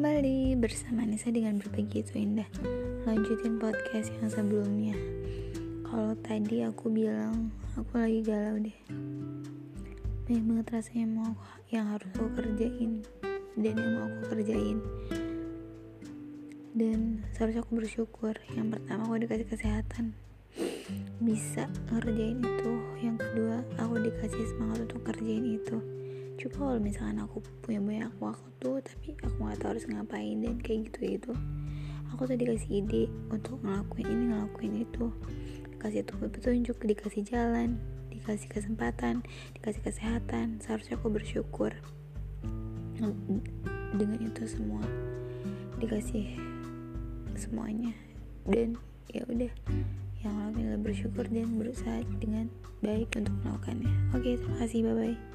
Anissa dengan berbagi itu indah. Lanjutin podcast yang sebelumnya. Kalau tadi aku bilang Aku lagi galau deh. Banyak banget rasanya mau yang harus aku kerjain Dan yang mau aku kerjain. Dan seharusnya aku bersyukur. Yang pertama aku dikasih kesehatan. Bisa ngerjain itu. Yang kedua aku dikasih semangat untuk kerjain itu kalau misalkan aku punya banyak waktu tapi aku nggak tahu harus ngapain dan kayak gitu gitu aku tuh dikasih ide untuk ngelakuin ini ngelakuin itu. Dikasih tuh petunjuk dikasih jalan dikasih kesempatan dikasih kesehatan. Seharusnya aku bersyukur dengan itu semua. Dikasih semuanya. Dan ya udah yang lain adalah bersyukur dan berusaha dengan baik untuk melakukannya. Oke terima kasih. Bye bye